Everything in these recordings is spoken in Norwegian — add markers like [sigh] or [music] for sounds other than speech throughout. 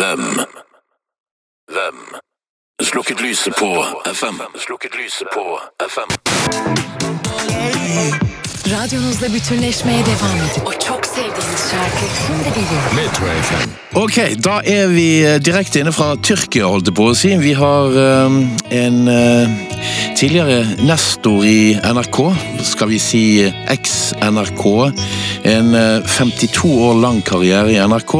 Hvem? Hvem? Slukket lyset på FM. Slukket lyset på FM. Radyonuzla bütünleşmeye devam edin. O çok sevdiğiniz şarkı şimdi geliyor. Metro FM. Ok, da er vi eh, direkte inne fra Tyrkia, holdt jeg på å si. Vi har um, en uh, tidligere nestor i NRK, skal vi si eks-NRK. En uh, 52 år lang karriere i NRK,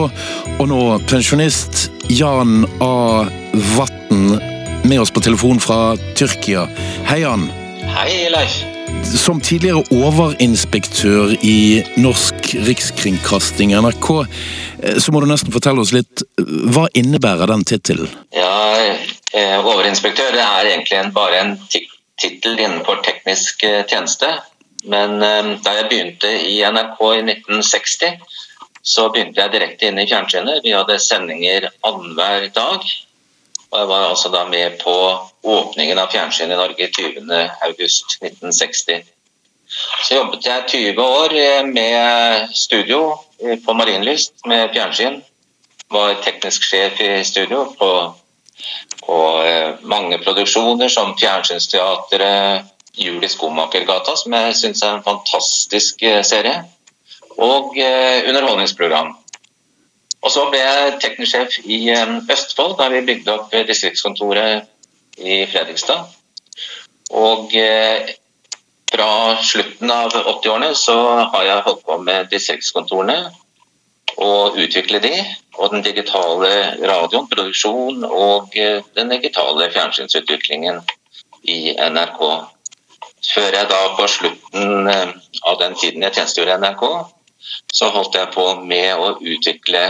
og nå pensjonist Jan A. Vatn med oss på telefon fra Tyrkia. Hei, Jan. Hei, Leif. Som tidligere overinspektør i Norsk Rikskringkasting, NRK, eh, så må du nesten fortelle oss litt eh, Hva innebærer den tittelen? Ja, eh, Overinspektør det er egentlig bare en ti- tittel innenfor teknisk tjeneste. Men da jeg begynte i NRK i 1960, så begynte jeg direkte inn i fjernsynet. Vi hadde sendinger annenhver dag. Og jeg var altså da med på åpningen av fjernsyn i Norge 20.8.1960. Så jobbet jeg 20 år eh, med studio eh, på Marienlyst med fjernsyn. Var teknisk sjef i studio på, på eh, mange produksjoner som Fjernsynsteatret, Jul i Skomakergata, som jeg syns er en fantastisk serie, og underholdningsprogram. Og så ble jeg teknisk sjef i Østfold, da vi bygde opp distriktskontoret i Fredrikstad. Og eh, fra slutten av 80-årene så har jeg holdt på med distriktskontorene og utvikle de, og den digitale radioen, produksjon og eh, den digitale fjernsynsutviklingen i NRK. Før jeg da på slutten eh, av den tiden jeg tjenestegjorde i NRK, så holdt jeg på med å utvikle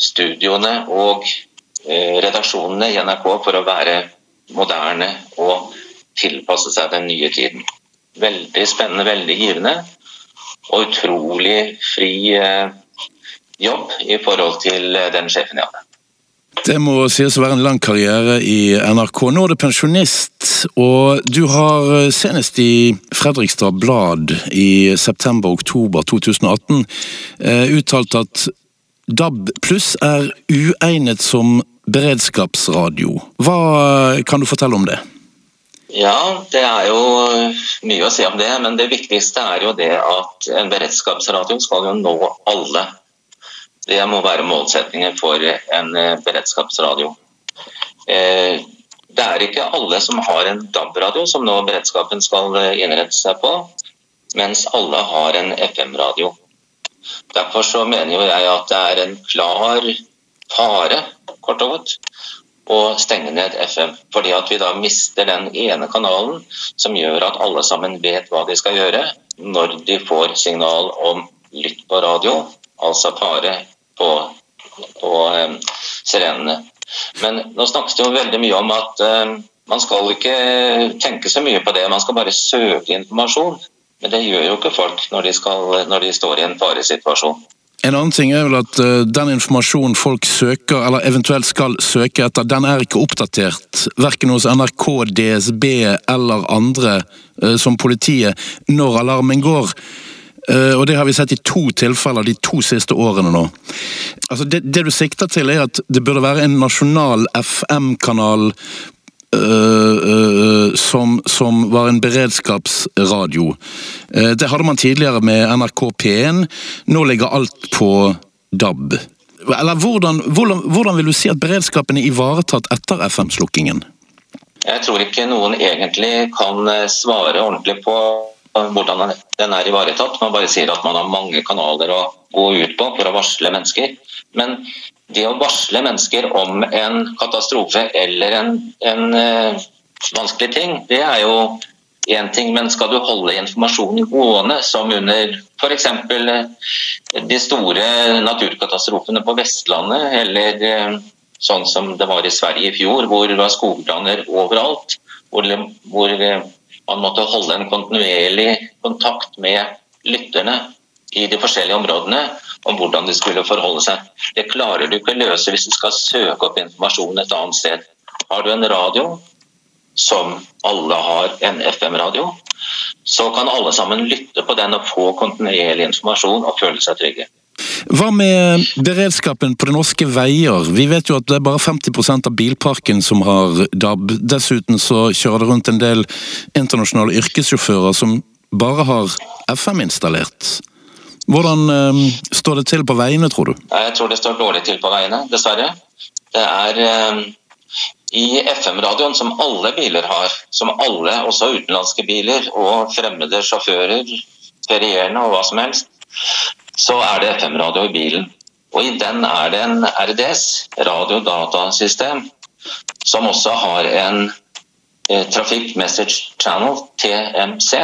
studioene og redaksjonene i NRK for å være moderne og tilpasse seg den nye tiden. Veldig spennende, veldig givende og utrolig fri eh, jobb i forhold til eh, den sjefen jeg hadde. Det må sies å være en lang karriere i NRK. Nå er du pensjonist, og du har eh, senest i Fredrikstad Blad i september-oktober 2018 eh, uttalt at DAB pluss er uegnet som beredskapsradio. Hva eh, kan du fortelle om det? Ja, det er jo mye å si om det, men det viktigste er jo det at en beredskapsradio skal jo nå alle. Det må være målsettingen for en eh, beredskapsradio. Eh, Det er ikke alle som har en DAB-radio som nå beredskapen skal eh, innrette seg på, mens alle har en FM-radio. Derfor så mener jo jeg at det er en klar fare, kort og godt, å stenge ned FM. Fordi at vi da mister den ene kanalen som gjør at alle sammen vet hva de skal gjøre når de får signal om lytt på radio, altså fare på, på um, sirenene. Men nå snakkes det jo veldig mye om at um, man skal ikke tenke så mye på det, man skal bare søke informasjon. Men det gjør jo ikke folk når de, skal, når de står i en faresituasjon. En annen ting er vel at eh, den informasjonen folk søker, eller eventuelt skal søke etter, den er ikke oppdatert. Verken hos NRK, DSB eller andre, eh, som politiet, når alarmen går. Eh, Og det har vi sett i to tilfeller de to siste årene nå. Altså det, det du sikter til er at det burde være en nasjonal FM-kanal øh, øh, som, som var en beredskapsradio. Uh, Det hadde man tidligere med NRK P1. Nå ligger alt på DAB. Eller hvordan, hvordan, hvordan vil du si at beredskapen er ivaretatt etter FM-slukkingen? Jeg tror ikke noen egentlig kan eh, svare ordentlig på hvordan den er ivaretatt. Man bare sier at man har mange kanaler å gå ut på for å varsle mennesker. Men det å varsle mennesker om en katastrofe eller en, en uh, vanskelig ting, det er jo én ting. Men skal du holde informasjonen gående, som under f.eks. de store naturkatastrofene på Vestlandet, eller uh, sånn som det var i Sverige i fjor, hvor det var skogbranner overalt, hvor, hvor uh, man måtte holde en kontinuerlig kontakt med lytterne i de forskjellige områdene om hvordan de skulle forholde seg. Det klarer du ikke å løse hvis du skal søke opp informasjon et annet sted. Har du en radio, som alle har en FM-radio, så kan alle sammen lytte på den og få kontinuerlig informasjon og føle seg trygge. Hva med beredskapen på norske veier? Vi vet jo at det er bare 50% av bilparken som har DAB. Dessuten så kjører det rundt en del internasjonale yrkessjåfører som bare har FM installert. Hvordan eh, står det til på veiene, tror du? Jeg tror det står dårlig til på veiene, dessverre. Det er eh, i FM-radioen, som alle biler har, som alle, også utenlandske biler og fremmede sjåfører, ferierende og hva som helst, så er det FM-radio i bilen. Og i den er det en RDS, radiodatasystem, som også har en eh, Traffic Message Channel, TMC,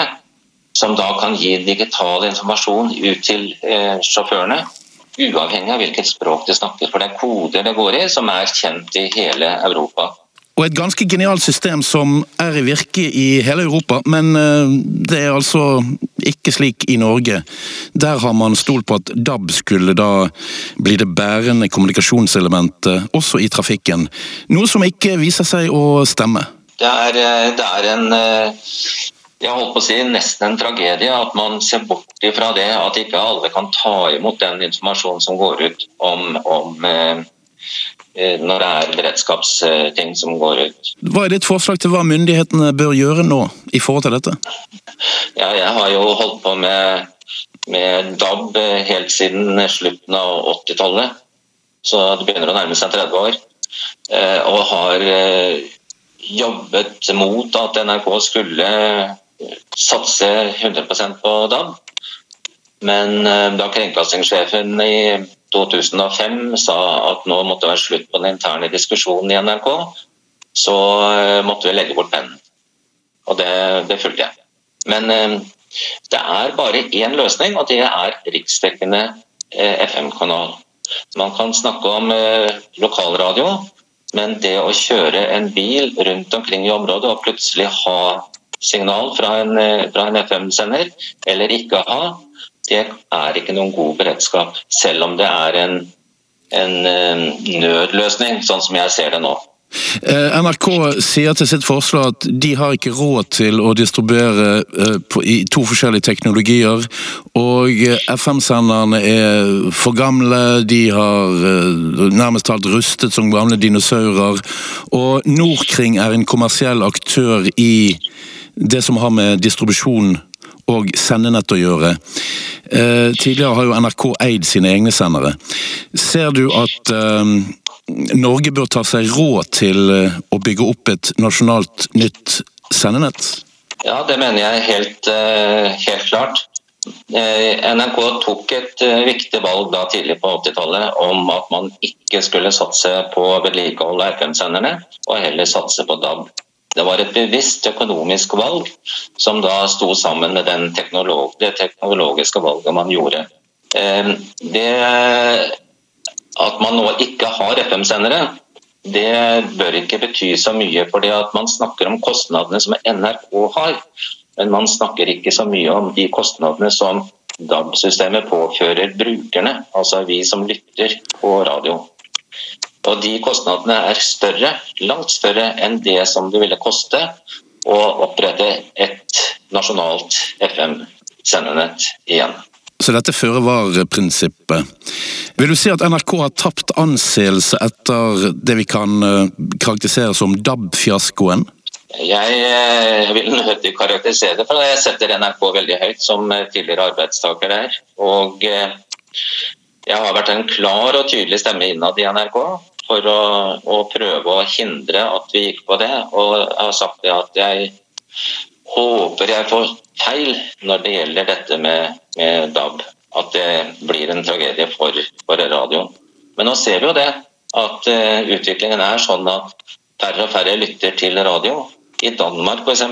som da kan gi digital informasjon ut til eh, sjåførene. Uavhengig av hvilket språk de snakker, for det er koder det går i, som er kjent i hele Europa. Og et ganske genialt system som er i virke i hele Europa, men eh, det er altså ikke slik i Norge. Der har man stolt på at DAB skulle da bli det bærende kommunikasjonselementet også i trafikken. Noe som ikke viser seg å stemme. Det er, eh, det er en jeg holdt på å si nesten en tragedie at man ser bort ifra det. At ikke alle kan ta imot den informasjonen som går ut om, om Eh, når det er beredskapsting som går ut. Hva er ditt forslag til hva myndighetene bør gjøre nå i forhold til dette? Ja, jeg har jo holdt på med, med DAB helt siden slutten av 80-tallet. Så det begynner å nærme seg 30 år. Eh, og har eh, jobbet mot at NRK skulle satse 100% på DAB. Men da kringkastingssjefen i 2005 sa at nå måtte det være slutt på den interne diskusjonen i NRK, så eh, måtte vi legge bort pennen. Og det, det fulgte jeg. Men eh, det er bare én løsning, og det er riksdekkende eh, FM-kanal. Man kan snakke om lokalradio, men det å kjøre en bil rundt omkring i området og plutselig ha signal fra en, en FM-sender, eller ikke ha, det er ikke noen god beredskap, selv om det er en, en eh, nødløsning, sånn som jeg ser det nå. Eh, NRK sier til sitt forslag at de har ikke råd til å distribuere eh, i to forskjellige teknologier. Og FM-senderne er for gamle, de har nærmest talt rustet som gamle dinosaurer. Og Nordkring er en kommersiell aktør i det som har med distribusjon og sendenett å gjøre. Eh, tidligere har jo NRK eid sine egne sendere. Ser du at eh, Norge bør ta seg råd til eh, å bygge opp et nasjonalt nytt sendenett? Ja, det mener jeg helt, helt klart. NRK tok et viktig valg da tidlig på 80-tallet om at man ikke skulle satse på vedlikehold av FM-senderne, og heller satse på DAB. Det var et bevisst økonomisk valg som da sto sammen med det teknologiske valget man gjorde. Det at man nå ikke har FM-sendere, det bør ikke bety så mye. fordi at Man snakker om kostnadene som NRK har, men man snakker ikke så mye om de kostnadene som DAB-systemet påfører brukerne, altså vi som lytter på radio. Og de kostnadene er større, langt større enn det som det ville koste å opprette et nasjonalt FM-sendernett igjen. Så dette føre var-prinsippet. Vil du si at NRK har tapt anseelse etter det vi kan eh, karakterisere som DAB-fiaskoen? Jeg, eh, vil nødig karakterisere det, for jeg setter NRK veldig høyt som eh, tidligere arbeidstaker der. Og jeg har vært en klar og tydelig stemme innad i NRK for å, å, prøve å hindre at vi gikk på det. Og jeg har sagt det at jeg håper jeg får feil når det gjelder dette med, med DAB. At det blir en tragedie for, for radioen. Men nå ser vi jo det, at uh, utviklingen er sånn at færre og færre lytter til radio. I Danmark f.eks.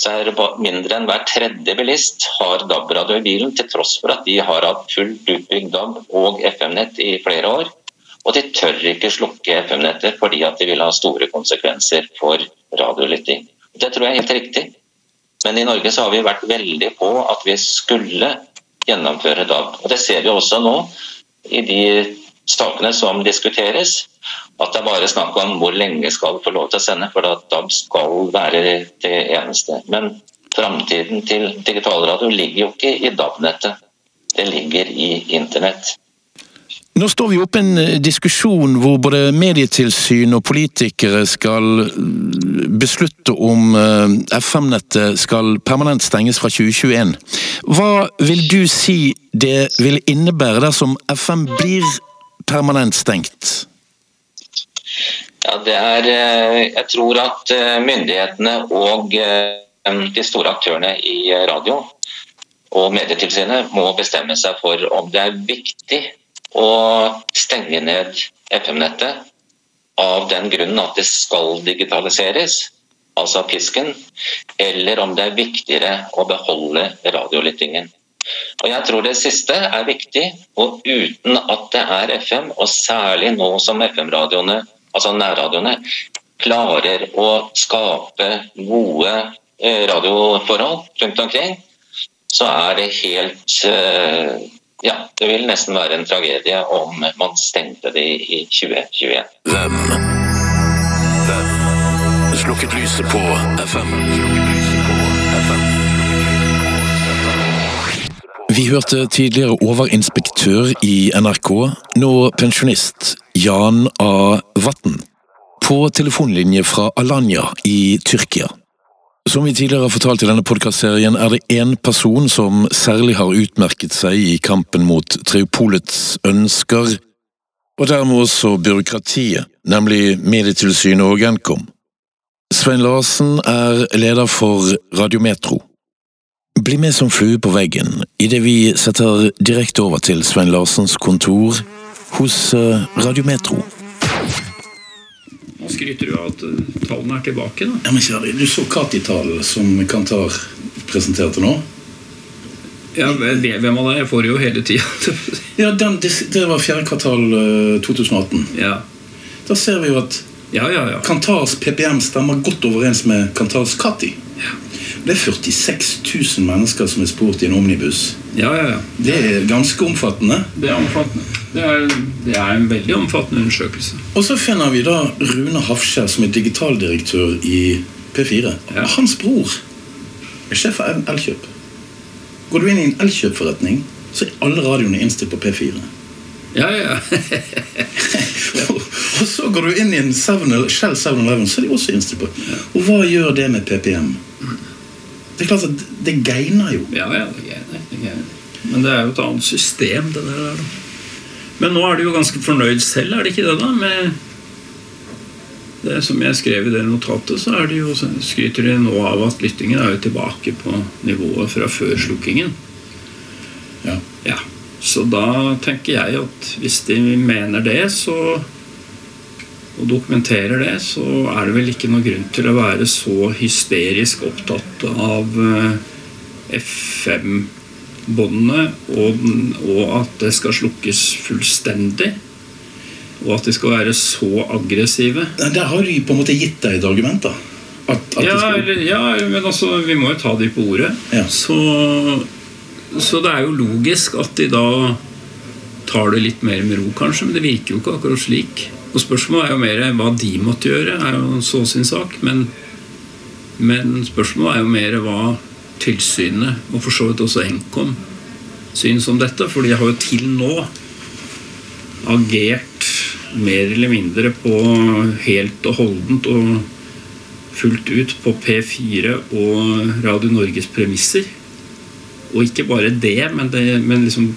så er det mindre enn hver tredje bilist har DAB-radio i bilen, til tross for at de har hatt fullt utbygd DAB og FM-nett i flere år. Og de tør ikke slukke FM-nettet fordi at de vil ha store konsekvenser for radiolytting. Det tror jeg er helt riktig. Men i Norge så har vi vært veldig på at vi skulle gjennomføre DAB. Og det ser vi også nå i de sakene som diskuteres. At det er bare snakk om hvor lenge skal få lov til å sende, for at DAB skal være det eneste. Men framtiden til digitalradio ligger jo ikke i DAB-nettet. Det ligger i internett. Nå står vi oppe i en eh, diskusjon hvor både medietilsyn og politikere skal eh, beslutte om eh, FM-nettet skal permanent stenges fra 2021. Hva vil du si det vil innebære dersom FM blir permanent stengt? Ja, det er Jeg tror at myndighetene og de store aktørene i radio og Medietilsynet må bestemme seg for om det er viktig å stenge ned FM-nettet av den grunnen at det skal digitaliseres, altså pisken, eller om det er viktigere å beholde radiolyttingen. Og Jeg tror det siste er viktig, og uten at det er FM, og særlig nå som FM-radioene, altså nærradioene, klarer å skape gode eh, radioforhold rundt omkring, så er det helt eh, ja, det vil nesten være en tragedie om man stengte det i 2021. Hvem? Hvem? Slukket lyset på FM. Slukket lyset på FM. Vi hørte tidligere overinspektør i NRK, nå pensjonist, Jan A. Vatn. På telefonlinje fra Alanya i Tyrkia. Som vi tidligere har fortalt i denne podkastserien, er det én person som særlig har utmerket seg i kampen mot Triopolets ønsker, og dermed også byråkratiet, nemlig Medietilsynet og Nkom. Svein Larsen er leder for Radiometro. Bli med som flue på veggen idet vi setter direkte over til Svein Larsens kontor hos eh, Radiometro. Nå skryter du av at eh, tallene er tilbake. da. Ja, men kjære, Du så Kati-tall som Kantar presenterte nå? Ja, Hvem av deg? Jeg får jo hele tida. [laughs] Ja, den, det, det var fjerde kvartal eh, 2018. ja. Da ser vi jo at ja, ja, ja. Kantars PPM stemmer godt overens med Kantars Kati. Det er 46 000 mennesker som er spurt i en omnibus. ja, ja, ja. Det er ganske omfattende. Det er omfattende. Det er, det er en veldig omfattende undersøkelse. Og så finner vi da Rune Hafskjær som er digitaldirektør i P4. Ja. Hans bror er sjef for Elkjøp. Går du inn i en Elkjøp-forretning, så er alle radioene innstilt på P4. Ja, ja. og [laughs] [laughs] og så går du inn i en 7 Shell 7-Eleven, så er de også innstilt på. Og hva gjør det med PPM? Det er klart at det gainer jo. ja, ja det er det er. Men det er jo et annet system, det der. da. Men nå er du jo ganske fornøyd selv, er det ikke det, da? Med det som jeg skrev i det notatet, så er det jo, skryter de nå av at lyttingen er jo tilbake på nivået fra før slukkingen. Ja. Ja, Så da tenker jeg at hvis de mener det, så og dokumenterer det, så er det vel ikke noen grunn til å være så hysterisk opptatt av eh, FM-båndene og, og at det skal slukkes fullstendig. Og at de skal være så aggressive. Der har de på en måte gitt deg et argument, da. At, at Ja, skal... ja, men altså, vi må jo ta de på ordet. Ja. Så, så det er jo logisk at de da tar det litt mer med ro, kanskje. Men det virker jo ikke akkurat slik. Og spørsmålet er jo mer hva de måtte gjøre, er jo så sin sak. Men, men spørsmålet er jo mer hva tilsynet, og for så vidt også Nkom, syns om dette. For de har jo til nå agert mer eller mindre på helt og holdent og fullt ut på P4 og Radio Norges premisser. Og ikke bare det, men, det, men liksom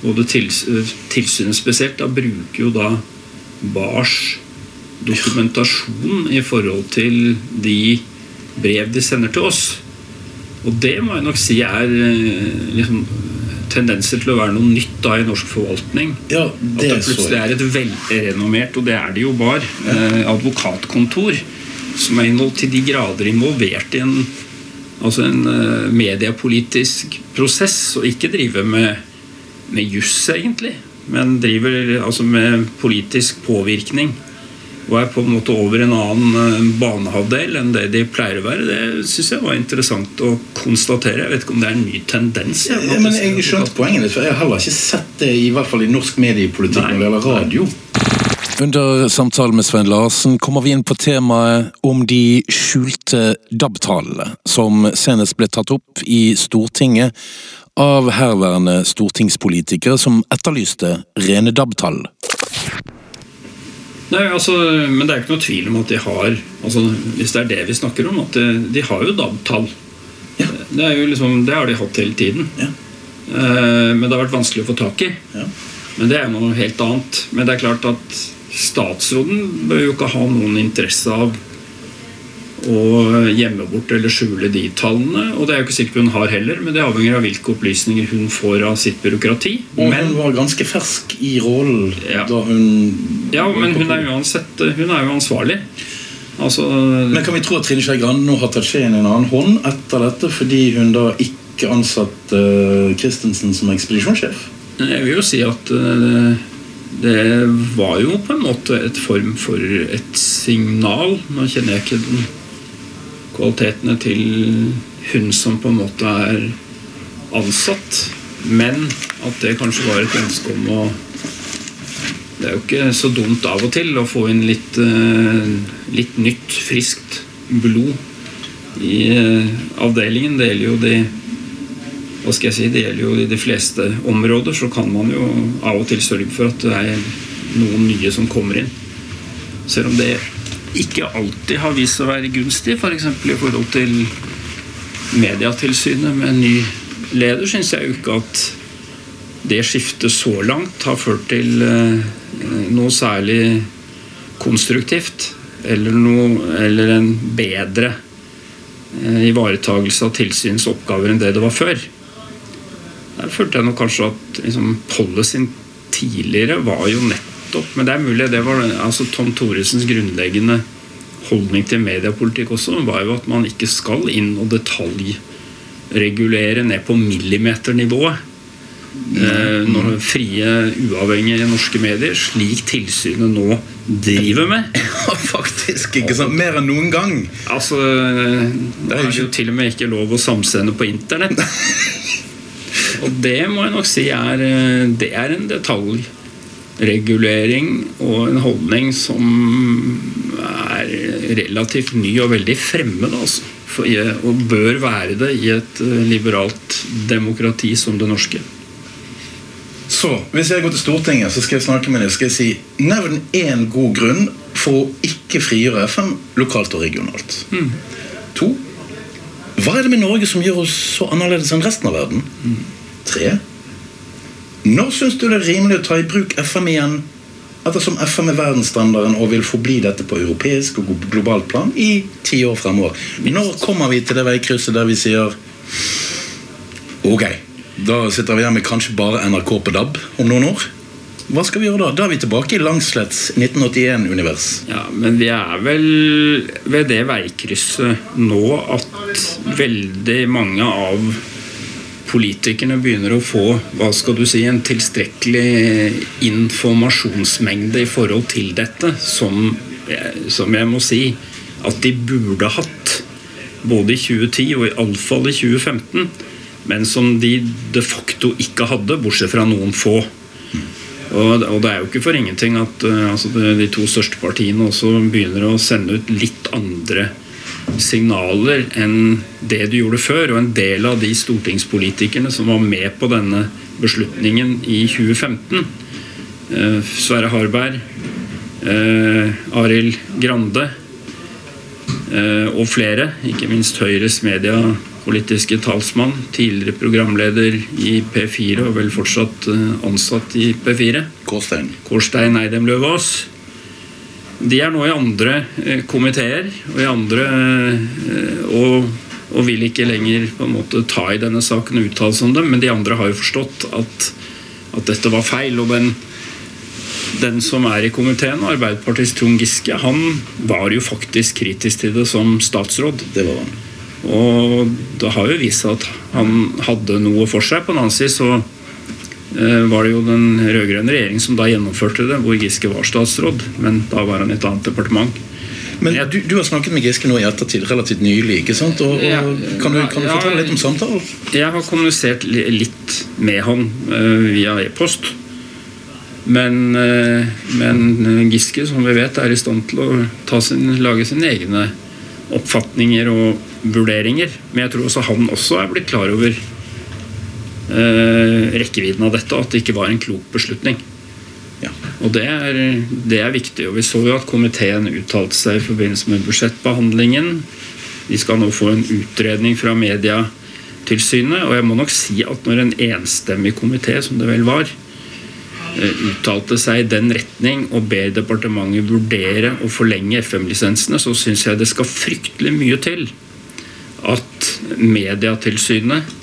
både tilsynet spesielt da bruker jo da Bars dokumentasjon i forhold til de brev de sender til oss. Og det må jeg nok si er eh, liksom, tendenser til å være noe nytt da i norsk forvaltning. Ja, At det det plutselig er et velrenommert, og det er det jo bare, eh, advokatkontor som er til de grader involvert i en, altså en eh, mediepolitisk prosess, og ikke drive med, med juss, egentlig, men driver altså med politisk påvirkning. Og er på en måte over en annen eh, banehalvdel enn det de pleier å være. Det syns jeg var interessant å konstatere. Jeg vet ikke om det er en ny tendens. Ja, Ja, men jeg skjønte poenget ditt, for jeg har heller ikke sett det i hvert fall i norsk mediepolitikk Nei. når det gjelder radio. Under samtalen med Svein Larsen kommer vi inn på temaet om de skjulte DAB-tallene, som senest ble tatt opp i Stortinget av herværende stortingspolitikere som etterlyste rene DAB-tall. Nei, altså, Men det er ikke noe tvil om at de har altså, Hvis det er det vi snakker om, at de, de har jo DAB-tall. Ja. Det, er jo liksom, det har de hatt hele tiden. Ja. Eh, men det har vært vanskelig å få tak i. Ja. Men det er noe helt annet. Men det er klart at statsråden bør jo ikke ha noen interesse av å gjemme bort eller skjule de tallene. Og det er jo ikke sikkert hun har heller, men det avhenger av hvilke opplysninger hun får av sitt byråkrati. Og Men, hun var ganske fersk i rollen Ja. da hun ja, men hun er uansett hun er jo ansvarlig. Altså, Men kan vi tro at Trine Skei Grande nå har tatt skjeen i en annen hånd etter dette, fordi hun da ikke ansatte uh, Christensen som ekspedisjonssjef? Jeg vil jo si at eh, det var jo på en måte et form for et signal. Nå kjenner jeg ikke den kvalitetene til hun som på en måte er ansatt, men at det kanskje var et ønske om å Det er jo ikke så dumt av og til å få inn litt, eh, litt nytt, friskt blod i eh, avdelingen. Det gjelder jo de hva skal jeg si, Det gjelder jo i de fleste områder, så kan man jo av og til sørge for at det er noen nye som kommer inn. Selv om det ikke alltid har vist seg å være gunstig, f.eks. For i forhold til Mediatilsynet med en ny leder, syns jeg jo ikke at det skiftet så langt har ført til eh, noe særlig konstruktivt. Eller, noe, eller en bedre eh, ivaretagelse av tilsynets oppgaver enn det det var før. Der følte jeg nok kanskje at liksom, policyen tidligere var jo nettopp Men det er mulig det var altså Tom Thoresens grunnleggende holdning til mediepolitikk også, var jo at man ikke skal inn og detaljregulere ned på millimeternivået. Eh, når frie, uavhengige norske medier, slik tilsynet nå driver med. [laughs] Faktisk, ikke sant? Mer enn noen gang. Altså, Det er jo til og med ikke lov å samsende på internett. [laughs] Og det må jeg nok si er, eh, det er en detaljregulering og en holdning som er relativt ny og veldig fremmed. Altså. Og bør være det i et eh, liberalt demokrati som det norske. Så, hvis jeg går til Stortinget, så skal jeg snakke med deg skal jeg si Nevn én god grunn for å ikke frigjøre FM lokalt og regionalt. To. Hva er det med Norge som gjør oss så annerledes enn resten av verden? Tre. Når syns du det er rimelig å ta i bruk FM igjen, ettersom FM er verdensstandarden og vil forbli dette på europeisk og globalt plan i ti år fremover? Når kommer vi til det veikrysset der vi sier Ok, da sitter vi igjen med kanskje bare NRK på DAB om noen år? Hva skal vi gjøre da? Da er vi tilbake i Langslets 1981-univers. Ja, Men vi er vel ved det veikrysset nå at veldig mange av politikerne begynner å få hva skal du si, en tilstrekkelig informasjonsmengde i forhold til dette, som, som jeg må si at de burde hatt. Både i 2010 og iallfall i 2015. Men som de de facto ikke hadde, bortsett fra noen få. Og, det er jo ikke for ingenting at uh, altså de, to største partiene også begynner å sende ut litt andre signaler enn det du gjorde før. Og en del av de stortingspolitikerne som var med på denne beslutningen i 2015, uh, Sverre Harberg, uh, Arild Grande uh, og flere, ikke minst Høyres mediapolitiske talsmann, tidligere programleder i P4 og vel fortsatt ansatt i P4. Kårstein. Kårstein Eidem Løvaas. De er nå i andre eh, komiteer og i andre eh, og, og vil ikke lenger på en måte ta i denne saken og uttale seg om dem, men de andre har jo forstått at, at dette var feil. og den den som er i komiteen, Arbeiderpartiets Trond Giske, han var jo faktisk kritisk til det som statsråd. Det var han. Og det har jo vist seg at han hadde noe for seg. På den annen side så var det jo den rød-grønne regjeringen som da gjennomførte det, hvor Giske var statsråd. Men da var han i et annet departement. Men du, du har snakket med Giske nå i ettertid, relativt nylig. ikke sant? Og, og kan du, kan du fortelle litt om samtalen? Jeg har kommunisert litt med han eh, via e-post. Men, eh, men Giske, som vi vet, er i stand til å sin, lage sine egne oppfatninger og vurderinger. Men jeg tror også han også er blitt klar over eh, rekkevidden av dette, og at det ikke var en klok beslutning. Ja. Og det er, det er viktig. og Vi så jo at komiteen uttalte seg i forbindelse med budsjettbehandlingen. Vi skal nå få en utredning fra Mediatilsynet. Og jeg må nok si at når en enstemmig komité, som det vel var, eh, uttalte seg i den retning og ber departementet vurdere å forlenge FM-lisensene, så syns jeg det skal fryktelig mye til at Mediatilsynet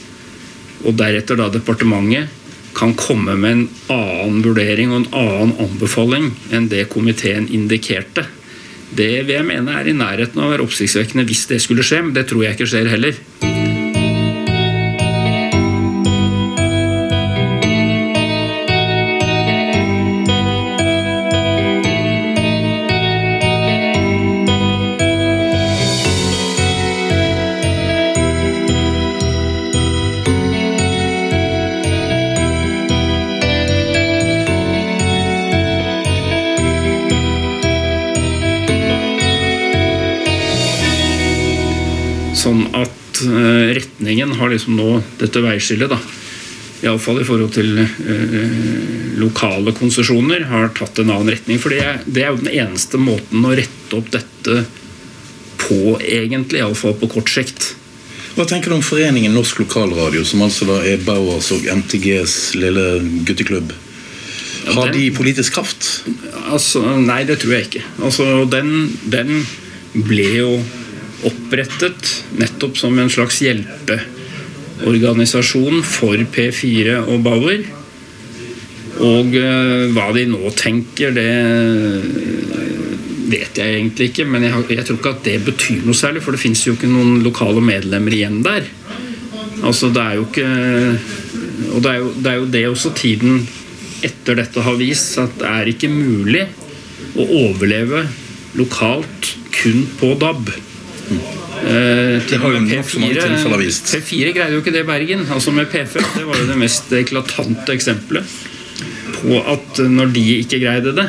og deretter da departementet kan komme med en annen vurdering og en annen anbefaling enn det komiteen indikerte. Det vil jeg mene er i nærheten av å være oppsiktsvekkende hvis det skulle skje, men det tror jeg ikke skjer heller. At eh, retningen har liksom nå dette veiskillet, da. Iallfall i forhold til eh, lokale konsesjoner, har tatt en annen retning. For det er, er jo den eneste måten å rette opp dette på, egentlig. Iallfall på kort sikt. Hva tenker du om foreningen Norsk Lokalradio, som altså da er Bauers og MTGs lille gutteklubb? Har de politisk kraft? Altså, nei, det tror jeg ikke. Altså, den, den ble jo opprettet nettopp som en slags hjelpeorganisasjon for P4 og Bauer. Og eh, hva de nå tenker, det vet jeg egentlig ikke. Men jeg, jeg tror ikke at det betyr noe særlig, for det fins jo ikke noen lokale medlemmer igjen der. Altså, det er jo ikke Og det er jo det, er jo det også tiden etter dette har vist, at det er ikke mulig å overleve lokalt kun på DAB. Eh, Det har jo nok så mange tilfeller vist. P4 greide jo ikke det i Bergen. Altså med P5 det var jo det mest eklatante eksempelet på at når de ikke greide det,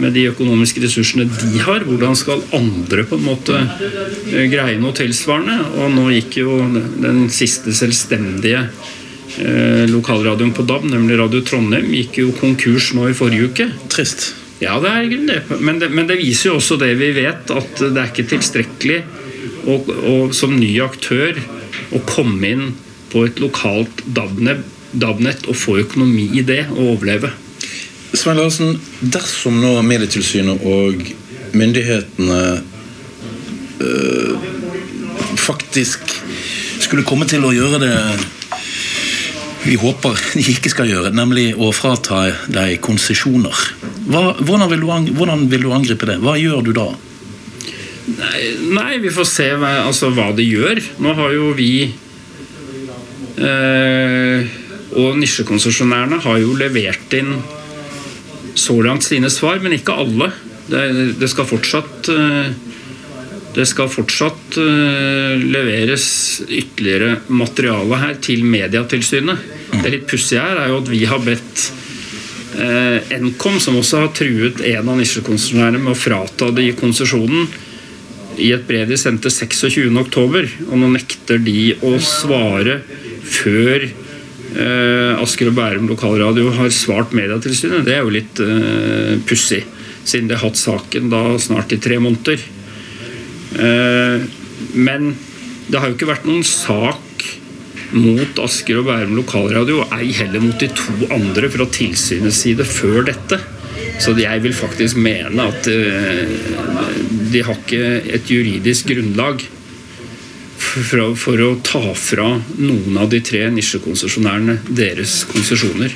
med de økonomiske ressursene de har, hvordan skal andre på en måte eh, greie noe tilsvarende? Og nå gikk jo den siste selvstendige eh, lokalradioen på DAB, nemlig Radio Trondheim, gikk jo konkurs nå i forrige uke. Trist. Ja, det er det. Men, det. men det viser jo også det vi vet, at det er ikke tilstrekkelig å, og som ny aktør å komme inn på et lokalt DAB-nett og få økonomi i det og overleve. Svein Larsen, dersom nå Medietilsynet og myndighetene øh, faktisk skulle komme til å gjøre det vi håper de ikke skal gjøre, nemlig å frata deg konsesjoner. Hvordan, hvordan vil du angripe det? Hva gjør du da? Nei, nei vi får se hva, altså, hva det gjør. Nå har jo vi eh, Og nisjekonsesjonærene har jo levert inn så langt sine svar, men ikke alle. Det, det skal fortsatt eh, det skal fortsatt eh, leveres ytterligere materiale her til Mediatilsynet. Det litt pussige her er jo at vi har bedt eh, Nkom, som også har truet en av nisjekonsesjonærene med å frata de konsesjonen, i et brev de sendte 26.10. Og nå nekter de å svare før eh, Asker og Bærum lokalradio har svart Medietilsynet. Det er jo litt eh, pussig, siden de har hatt saken da snart i tre måneder. Eh, men det har jo ikke vært noen sak mot Asker og Bærum lokalradio, og ei heller mot de to andre fra tilsynets side før dette. Så jeg vil faktisk mene at eh, de har ikke et juridisk grunnlag for, for å ta fra noen av de tre nisjekonsesjonærene deres konsesjoner.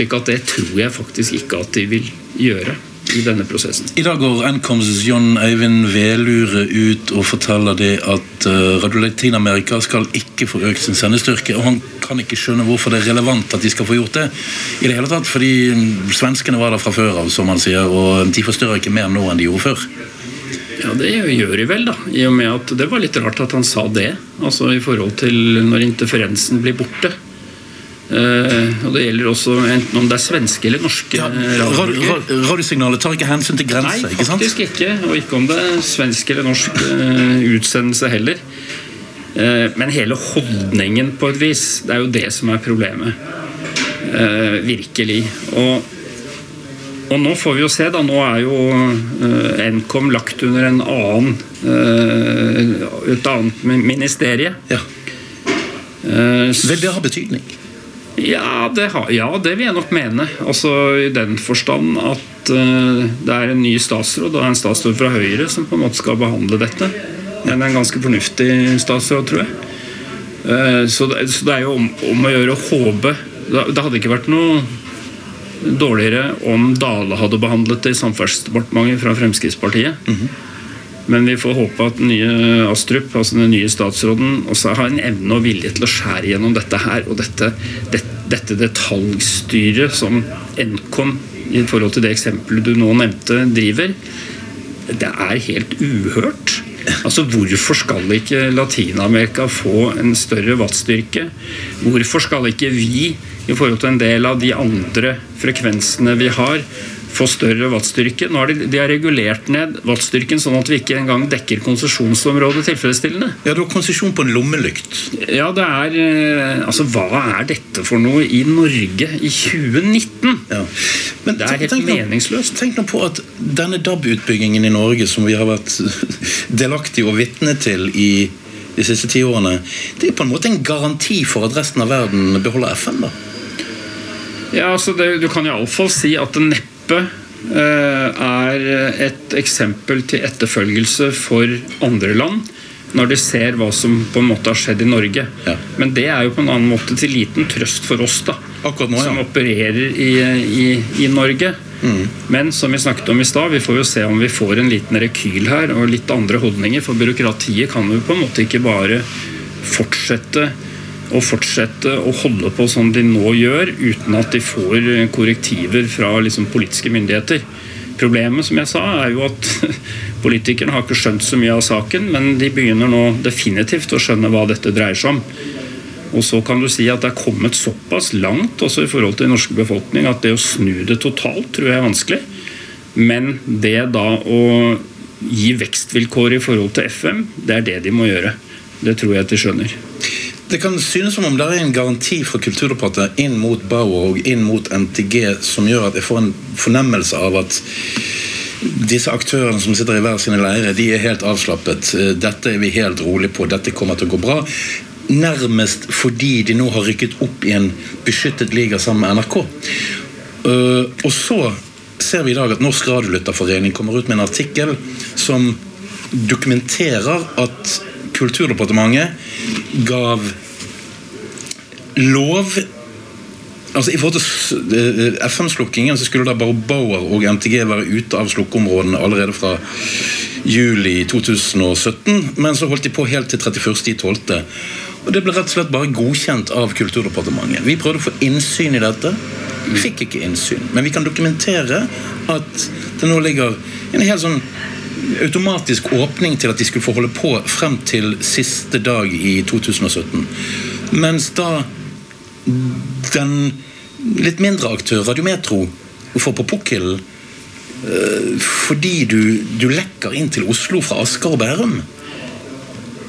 At det tror jeg faktisk ikke at de vil gjøre i denne prosessen. I dag går Ncoms John Eivind Velure ut og forteller det at uh, Radio Latin-Amerika skal ikke få økt sin sendestyrke. Og han kan ikke skjønne hvorfor det er relevant at de skal få gjort det. I det hele tatt, Fordi mm, svenskene var der fra før av, som han sier, og de forstyrrer ikke mer nå enn de gjorde før. Ja, det gjør de vel, da. I og med at Det var litt rart at han sa det. Altså i forhold til når interferensen blir borte. Uh, og Det gjelder også enten om det er svenske eller norske Ja, eh, ra- radiosignalet tar ikke hensyn til Nei, grenser, ikke sant? faktisk ikke. Og ikke om det er svensk eller norsk uh, utsendelse heller. Uh, men hele holdningen, på et vis, det er jo det som er problemet. Virkelig. Og, og nå får vi jo se, da. Nå er jo eh, Nkom lagt under en annen eh, et annet ministerie. Ja. Eh, Vil det ha betydning? ja det, har, ja, det vil jeg nok mene. Altså I den forstand at det er en ny statsråd, og en statsråd fra Høyre, som på en måte skal behandle dette. Men en ganske fornuftig statsråd, tror jeg. Eh, så, det, så det er jo om, om å gjøre å håpe det, det hadde ikke vært noe dårligere om Dale hadde behandlet det i Samferdselsdepartementet fra Fremskrittspartiet. Men vi får håpe at den nye Astrup, altså den nye statsråden, også har en evne og vilje til å skjære gjennom dette her. Og dette, det, dette detaljstyret som Nkom, i forhold til det eksempelet du nå nevnte, driver, det er helt uhørt. Altså Hvorfor skal ikke Latin-Amerika få en større wattstyrke? Hvorfor skal ikke vi, i forhold til en del av de andre frekvensene vi har, få større wattstyrke? Nå har de, de har regulert ned wattstyrken sånn at vi ikke engang dekker konsesjonsområdet tilfredsstillende. Ja, du har konsesjon på en lommelykt. Ja, det er eh, Altså, hva er dette for noe i Norge i 2019? Ja. Men Det er helt tenk tenk meningsløst. Tenk nå på at denne DAB-utbyggingen i Norge, som vi har vært [laughs] delaktige og vitne til i de siste ti årene, det er på en måte en garanti for at resten av verden beholder FN, da. Ja, altså det, Du kan iallfall si at det neppe eh, er et eksempel til etterfølgelse for andre land når de ser hva som på en måte har skjedd i Norge. Ja. Men det er jo på en annen måte til liten trøst for oss, da. Nå, ja. Som opererer i, i, i Norge. Mm. Men som vi snakket om i stad, vi får jo se om vi får en liten rekyl her, og litt andre holdninger. For byråkratiet kan jo på en måte ikke bare fortsette og fortsette å holde på som de nå gjør, uten at de får korrektiver fra liksom, politiske myndigheter. Problemet som jeg sa, er jo at [laughs] politikerne har ikke skjønt så mye av saken, men de begynner nå definitivt å skjønne hva dette dreier seg om. Og så kan du si at det er kommet såpass langt også i forhold til den norske befolkning at det å snu det totalt tror jeg er vanskelig. Men det da å gi vekstvilkår i forhold til FM, det er det de må gjøre. Det tror jeg at de skjønner. Det kan synes som om det er en garanti fra Kulturdepartementet inn mot Bauer og inn mot NTG som gjør at jeg får en fornemmelse av at disse aktørene som sitter i hver sine leirer, de er helt avslappet. Eh, Dette er vi helt rolig på, dette kommer til å gå bra. Nærmest fordi de nå har rykket opp i en beskyttet liga sammen med NRK. Eh, og så ser vi i dag at Norsk Radiolytterforening kommer ut med en artikkel som dokumenterer at Kulturdepartementet gav lov Altså I forhold til eh, FM-slukkingen så skulle da bare Bauer og MTG være ute av slukkeområdene allerede fra juli 2017, men så holdt de på helt til 31.12. Og Det ble rett og slett bare godkjent av Kulturdepartementet. Vi prøvde å få innsyn i dette. Vi fikk ikke innsyn, men vi kan dokumentere at det nå ligger en helt sånn automatisk åpning til at de skulle få holde på frem til siste dag i 2017. Mens da den litt mindre aktør, Radiometro, får på pukkelen eh, fordi du, du lekker inn til Oslo fra Asker og Bærum.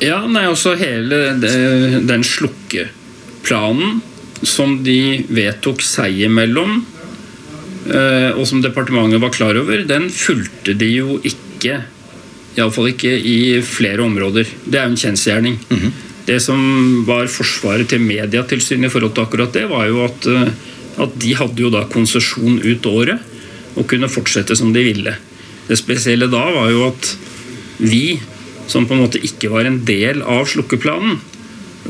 Ja, nei, også hele det- den slukkeplanen som de vedtok seg imellom, eh, og som departementet var klar over, den fulgte de jo ikke. Iallfall ikke i flere områder. Det er jo en kjensgjerning. Det som var forsvaret til Mediatilsynet i forhold til akkurat det, var jo at, eh, at de hadde jo da konsesjon ut året og kunne fortsette som de ville. Det spesielle da var jo at vi, som på en måte ikke var en del av slukkeplanen,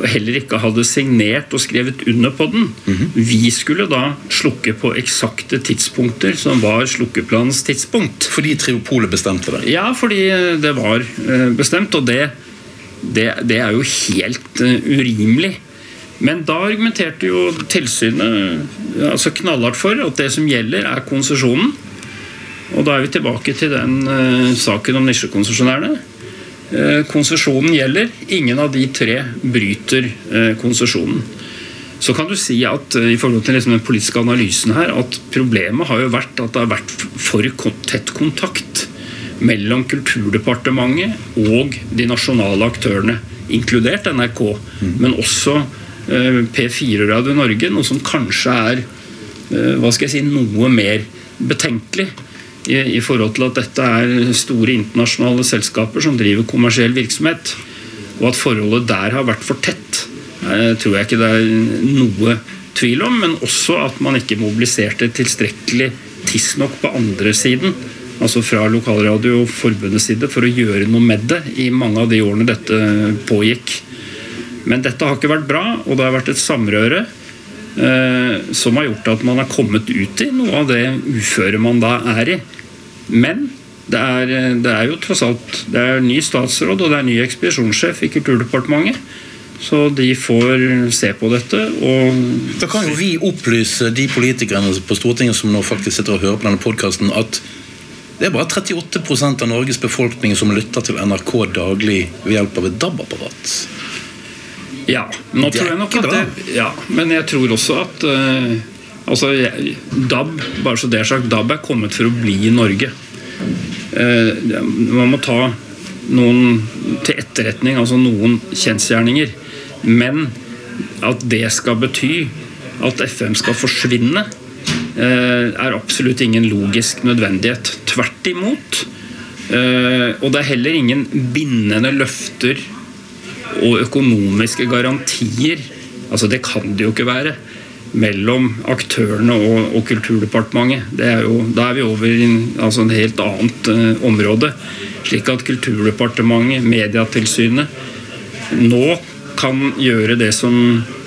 heller ikke hadde signert og skrevet under på den, vi skulle da slukke på eksakte tidspunkter som var slukkeplanens tidspunkt. Fordi Triopolet bestemte det. Ja, fordi det var eh, bestemt, og det, det, det er jo helt eh, urimelig. Men da argumenterte jo tilsynet eh, altså knallhardt for at det som gjelder, er konsesjonen. Og da er vi tilbake til den eh, saken om nisjekonsesjonærene. Eh, konsesjonen gjelder. Ingen av de tre bryter eh, konsesjonen. Så kan du si at eh, i forhold til liksom den politiske analysen her, at problemet har jo vært at det har vært for tett kontakt mellom Kulturdepartementet og de nasjonale aktørene inkludert NRK, men også eh, P4 Radio Norge, noe som kanskje er hva skal jeg si, noe mer betenkelig i, i forhold til at dette er store internasjonale selskaper som driver kommersiell virksomhet. Og at forholdet der har vært for tett, eh, tror jeg ikke det er noe tvil om. Men også at man ikke mobiliserte tilstrekkelig tidsnok på andre siden, altså fra Lokalradio Forbundets side, for å gjøre noe med det i mange av de årene dette pågikk. Men dette har ikke vært bra, og det har vært et samrøre som har gjort at man har kommet ut i noe av det uføret man da er i. Men det er, det er jo tross alt det er ny statsråd og det er ny ekspedisjonssjef i Kulturdepartementet. Så de får se på dette. og Da kan jo vi opplyse de politikerne på Stortinget som nå faktisk sitter og hører på denne podkasten, at det er bare 38% av Norges befolkning som lytter til NRK daglig ved hjelp av et DAB-apparat. Ja, nå tror jeg nok at det, ja, Men jeg tror også at uh, altså, DAB bare så det er sagt, DAB er kommet for å bli i Norge. Uh, man må ta noen til etterretning, altså noen kjensgjerninger. Men at det skal bety at FM skal forsvinne, eh, er absolutt ingen logisk nødvendighet. Tvert imot. Og det er heller ingen bindende løfter og økonomiske garantier altså Det kan det jo ikke være mellom aktørene og, og Kulturdepartementet. Er jo, da er vi over i en- altså en helt annet uh, område. Slik at Kulturdepartementet, Mediatilsynet, nå kan gjøre det som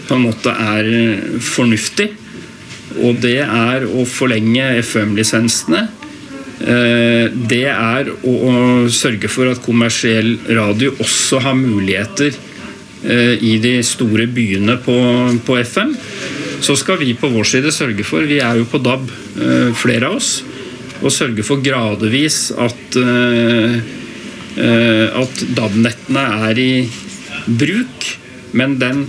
på en måte er eh, fornuftig. Og det er å forlenge FM-lisensene. Eh, Det er å å sørge for at kommersiell radio også har muligheter eh, i de store byene på, på FM. Så skal vi på vår side sørge for, vi er jo på DAB, eh, flere av oss, og sørge for gradvis at, at DAB-nettene er i bruk. Men den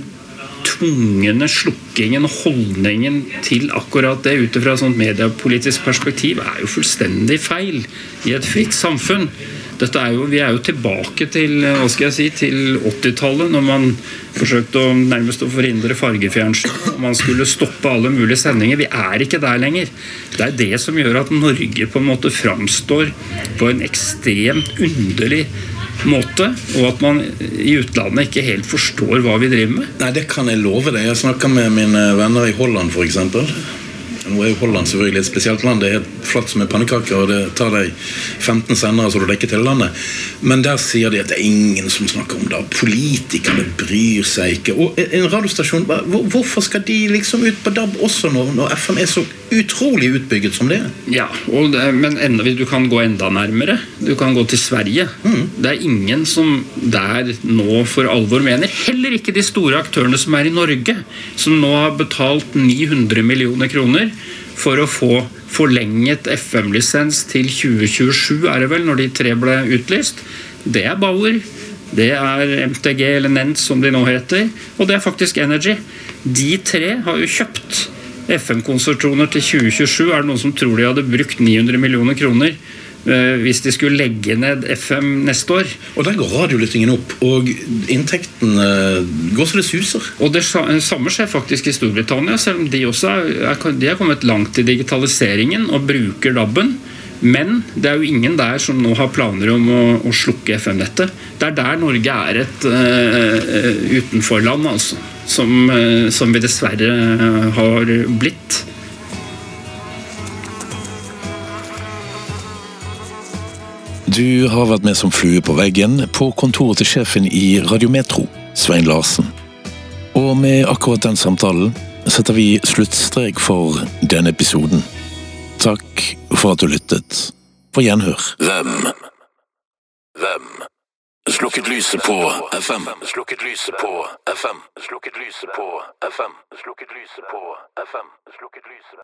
tvungne slukkingen holdningen til akkurat det ut fra et sånt mediepolitisk perspektiv er jo fullstendig feil i et fritt samfunn. Er jo, vi er jo tilbake til hva skal jeg si, til 80-tallet, når man forsøkte å nærmest å forhindre fargefjernsyn. Man skulle stoppe alle mulige sendinger. Vi er ikke der lenger. Det er det som gjør at Norge på en måte framstår på en ekstremt underlig måte, og at man i utlandet ikke helt forstår hva vi driver med. Nei, det kan jeg love deg. Jeg snakker med mine venner i Holland, f.eks. Nå er jo Holland selvfølgelig et spesielt land. Det er helt flatt som en pannekake, og det tar deg 15 sendere så du dekker til landet. Men der sier de at det er ingen som snakker om det. Politikerne bryr seg ikke. Og en radiostasjon, hvorfor skal de liksom ut på DAB også når, når FM er så utrolig utbygget som det er? Ja, det, men enda, du kan gå enda nærmere. Du kan gå til Sverige. Det er ingen som der nå for alvor mener, heller ikke de store aktørene som er i Norge, som nå har betalt 900 millioner kroner for å få forlenget FM-lisens til 2027, er det vel, når de tre ble utlyst. Det er Bauer. Det er MTG, eller Nent som de nå heter, og det er faktisk Energy. De tre har jo kjøpt FM-konsesjoner til 2027. Er det noen som tror de hadde brukt 900 millioner kroner hvis de skulle legge ned FM neste år? Og der går radiolyttingen opp, og inntektene går så det suser. Og det samme skjer faktisk i Storbritannia, selv om de også er, er, de har kommet langt i digitaliseringen og bruker DAB-en. Men det er jo ingen der som nå har planer om å, å slukke FM-nettet. Det er der Norge er et uh, utenforland, altså. Som, uh, som vi dessverre eh, har blitt. Du har vært med som flue på veggen på kontoret til sjefen i Radiometro, Svein Larsen. Og med akkurat den samtalen setter vi sluttstrek for denne episoden. Takk for at du lyttet. På gjenhør. Hvem? Hvem? Slukket lyset på FM. Slukket lyset på FM. Slukket lyset på FM. Slukket lyset på FM. Slukket lyset